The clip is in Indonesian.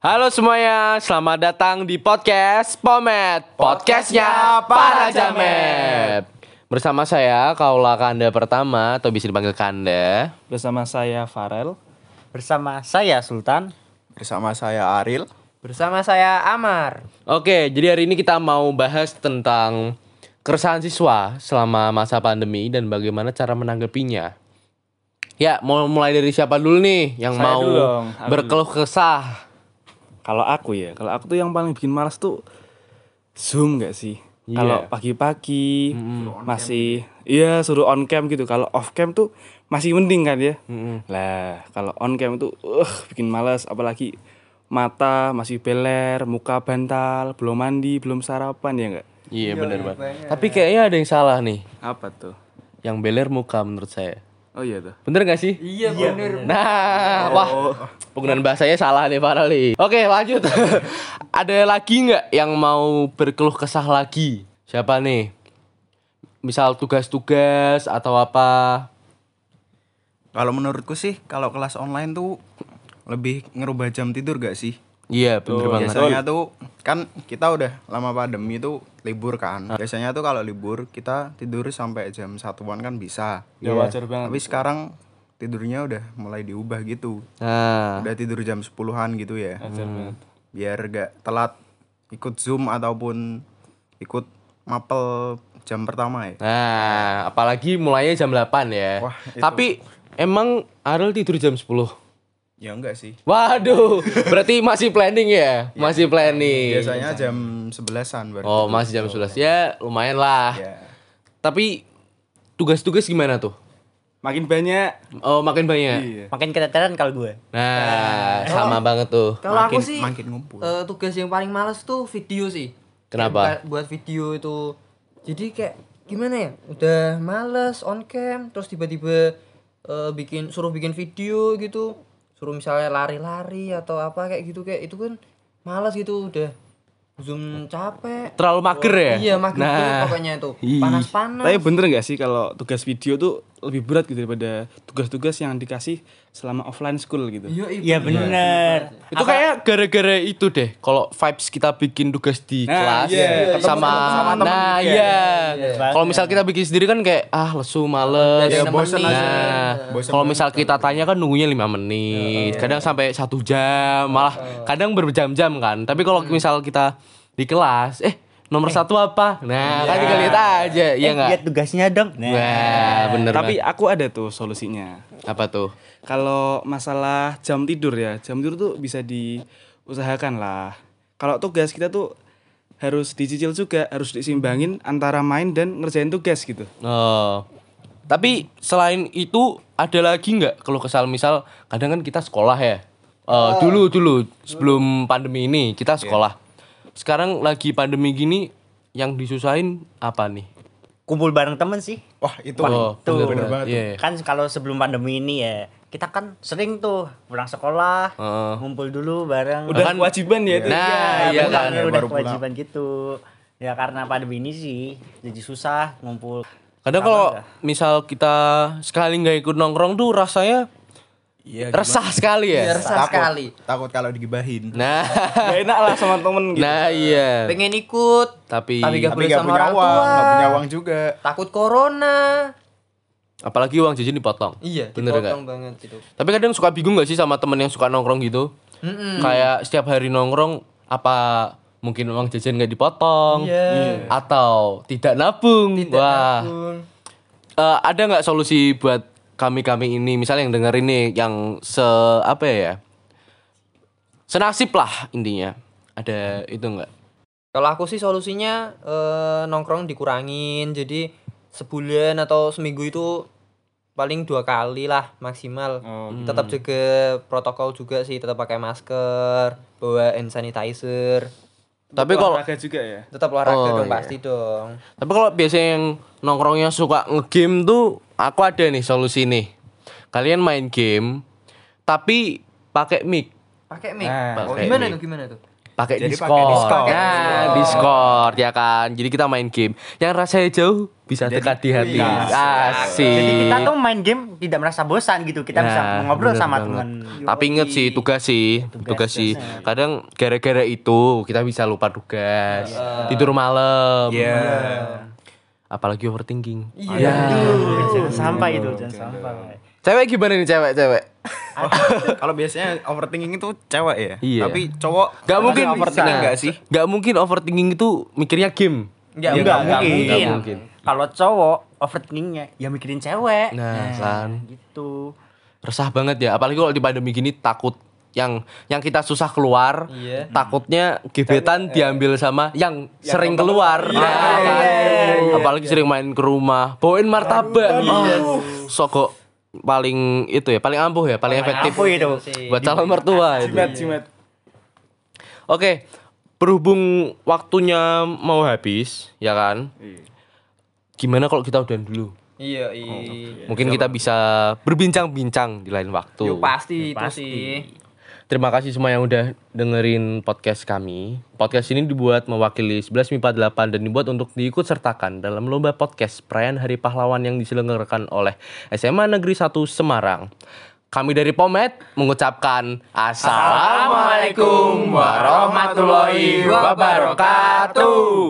Halo semuanya, selamat datang di podcast Pomet Podcastnya para jamet Bersama saya, Kaula Kanda pertama Atau bisa dipanggil Kanda Bersama saya Farel. Bersama saya Sultan. Bersama saya Aril. Bersama saya Amar. Oke, jadi hari ini kita mau bahas tentang Keresahan siswa selama masa pandemi Dan bagaimana cara menanggapinya Ya, mau mulai dari siapa dulu nih Yang Saya mau berkeluh kesah Kalau aku ya, kalau aku tuh yang paling bikin malas tuh Zoom gak sih? Iya. Kalau pagi-pagi masih iya suruh on cam gitu. Kalau off cam tuh masih mending kan ya. Lah, kalau on cam tuh uh bikin malas apalagi mata masih beler, muka bantal, belum mandi, belum sarapan ya enggak? Iya bener banget Tapi kayaknya ada yang salah nih Apa tuh? Yang beler muka menurut saya Oh iya tuh. Bener gak sih? Iya bener. Nah, wah, penggunaan bahasanya salah nih Pak Ali. Oke, lanjut. Ada lagi nggak yang mau berkeluh kesah lagi? Siapa nih? Misal tugas-tugas atau apa? Kalau menurutku sih kalau kelas online tuh lebih ngerubah jam tidur gak sih? Iya, bener banget. Biasanya tuh kan kita udah lama pandemi tuh libur kan. Biasanya tuh kalau libur kita tidur sampai jam satuan kan bisa. Ya wajar banget. Tapi sekarang tidurnya udah mulai diubah gitu. Nah, Udah tidur jam 10-an gitu ya. Wajar banget. Biar gak telat ikut Zoom ataupun ikut mapel jam pertama ya. nah, apalagi mulainya jam 8 ya. Wah, itu- Tapi emang Aril tidur jam 10? Ya enggak sih. Waduh, berarti masih planning ya? Masih planning. Biasanya jam 11-an baru. Oh, masih jam 11. Ya, lumayan lah. Ya. Tapi tugas-tugas gimana tuh? Makin banyak. Oh, makin banyak. Iya. Makin keteteran kalau gue. Nah, sama banget tuh. Kalau aku Makin- sih makin ngumpul. eh, tugas yang paling males tuh video sih. Kenapa? Kayak buat video itu. Jadi kayak gimana ya? Udah males on cam terus tiba-tiba eh, bikin suruh bikin video gitu. Suruh misalnya lari-lari atau apa kayak gitu kayak itu kan males gitu udah zoom capek. Terlalu mager ya? Iya, mager Nah, pokoknya itu. Panas-panas. Tapi bener gak sih kalau tugas video tuh lebih berat gitu daripada tugas-tugas yang dikasih selama offline school gitu? Iya, Iya bener. Itu kayak gara-gara itu deh. Kalau vibes kita bikin tugas di Nah, kelas iya. sama nah iya. Kalau misal kita bikin sendiri kan kayak ah lesu males. Ya, Nah, bosen aja. Bosen kalau misal kita tanya kan nunggunya lima menit, kadang sampai satu jam, malah kadang berjam-jam kan. Tapi kalau misal kita di kelas, eh nomor satu apa? Nah, kan tinggal lihat aja, iya Eh, nggak? lihat tugasnya dong. Nah. Wah, bener Tapi banget. aku ada tuh solusinya. apa tuh? Kalau masalah jam tidur ya, jam tidur tuh bisa diusahakan lah. Kalau tugas kita tuh harus dicicil juga, harus disimbangin antara main dan ngerjain tugas gitu. Oh. Tapi selain itu ada lagi nggak kalau kesal misal kadang kan kita sekolah ya. Eh, dulu dulu sebelum pandemi ini kita sekolah. Sekarang lagi pandemi gini yang disusahin apa nih? Kumpul bareng temen sih. Wah, itu Oh, tuh. bener banget tuh. Iya. Kan kalau sebelum pandemi ini ya, kita kan sering tuh pulang sekolah, Heeh. ngumpul dulu bareng. Udah Kan- kewajiban ya itu. Nah, iya pulang kan. ya, udah baru pulang. kewajiban gitu. Ya karena pandemi ini sih jadi susah ngumpul. Kadang kalau misal kita sekali nggak ikut nongkrong tuh rasanya Iya, resah sekali ya. Biar resah sekali. Takut kalau digibahin. Nah, Gak enak lah sama temen gitu. nah iya. Pengen ikut Tapi tapi gak Tapi gak sama punya orang uang, tua. gak punya uang juga. Takut corona. apalagi uang jajan dipotong. Iya, bener dipotong banget itu. Tapi kadang suka bingung gak sih sama temen yang suka nongkrong gitu? Kayak setiap hari nongkrong apa mungkin uang jajan nggak dipotong Iya. atau tidak nabung? Wah, Bun. Eh, ada nggak solusi buat kami kami ini? Misalnya yang denger ini yang se apa ya? Senasib lah intinya. Ada itu nggak? Kalau aku sih solusinya eh, nongkrong dikurangin. Jadi sebulan atau seminggu itu paling dua kali lah maksimal. Tetap jaga protokol juga sih, tetap pakai masker, bawa hand sanitizer. Tapi kalau Olahraga juga ya. Tetap olahraga Oh, dong iya. pasti dong. Tapi kalau biasanya yang nongkrongnya suka ngegame tuh, aku ada nih solusi nih. Kalian main game, tapi pakai mic. Pakai mic. Nah, oh, pakai gimana mic. tuh? Gimana tuh? pakai Jadi Discord. Discord. Nah, Discord ya kan. Jadi kita main game. Yang rasanya jauh bisa dekat di hati. Asik. Jadi kita tuh main game tidak merasa bosan gitu. Kita bisa Nah, ngobrol bener sama teman. Tapi inget sih tugas sih, tugas, sih. Kadang gara-gara itu kita bisa lupa tugas, tidur malam. Apalagi overthinking. Iya. Jangan sampai itu, jangan sampai. Cewek gimana nih cewek cewek? Kalau biasanya overthinking itu cewek ya. Iya. Tapi cowok Gak mungkin overthinking Nah, enggak sih? Gak mungkin overthinking itu mikirnya game. Enggak, Enggak enggak, mungkin. nggak mungkin. Kalau cowok overthinkingnya ya mikirin cewek. Nah, kan. gitu. Resah banget ya. Apalagi kalau di pandemi gini takut yang yang kita susah keluar, Iya. takutnya gebetan diambil sama yang sering keluar. Nah, kan? Apalagi sering main ke rumah, bawain martabak. Oh, sogok paling itu ya, paling ampuh ya, paling efektif ampuh itu. buat calon mertua itu. Jimat, jimat. Oke, berhubung waktunya mau habis, ya kan? Gimana kalau kita udah dulu? Iya, iya. Mungkin kita bisa berbincang-bincang di lain waktu. Yo pasti itu sih. Terima kasih semua yang udah dengerin podcast kami. Podcast ini dibuat mewakili 11 MIPA 8 dan dibuat untuk diikut sertakan dalam lomba podcast perayaan Hari Pahlawan yang diselenggarakan oleh SMA Negeri 1 Semarang. Kami dari Pomet mengucapkan Assalamualaikum warahmatullahi wabarakatuh.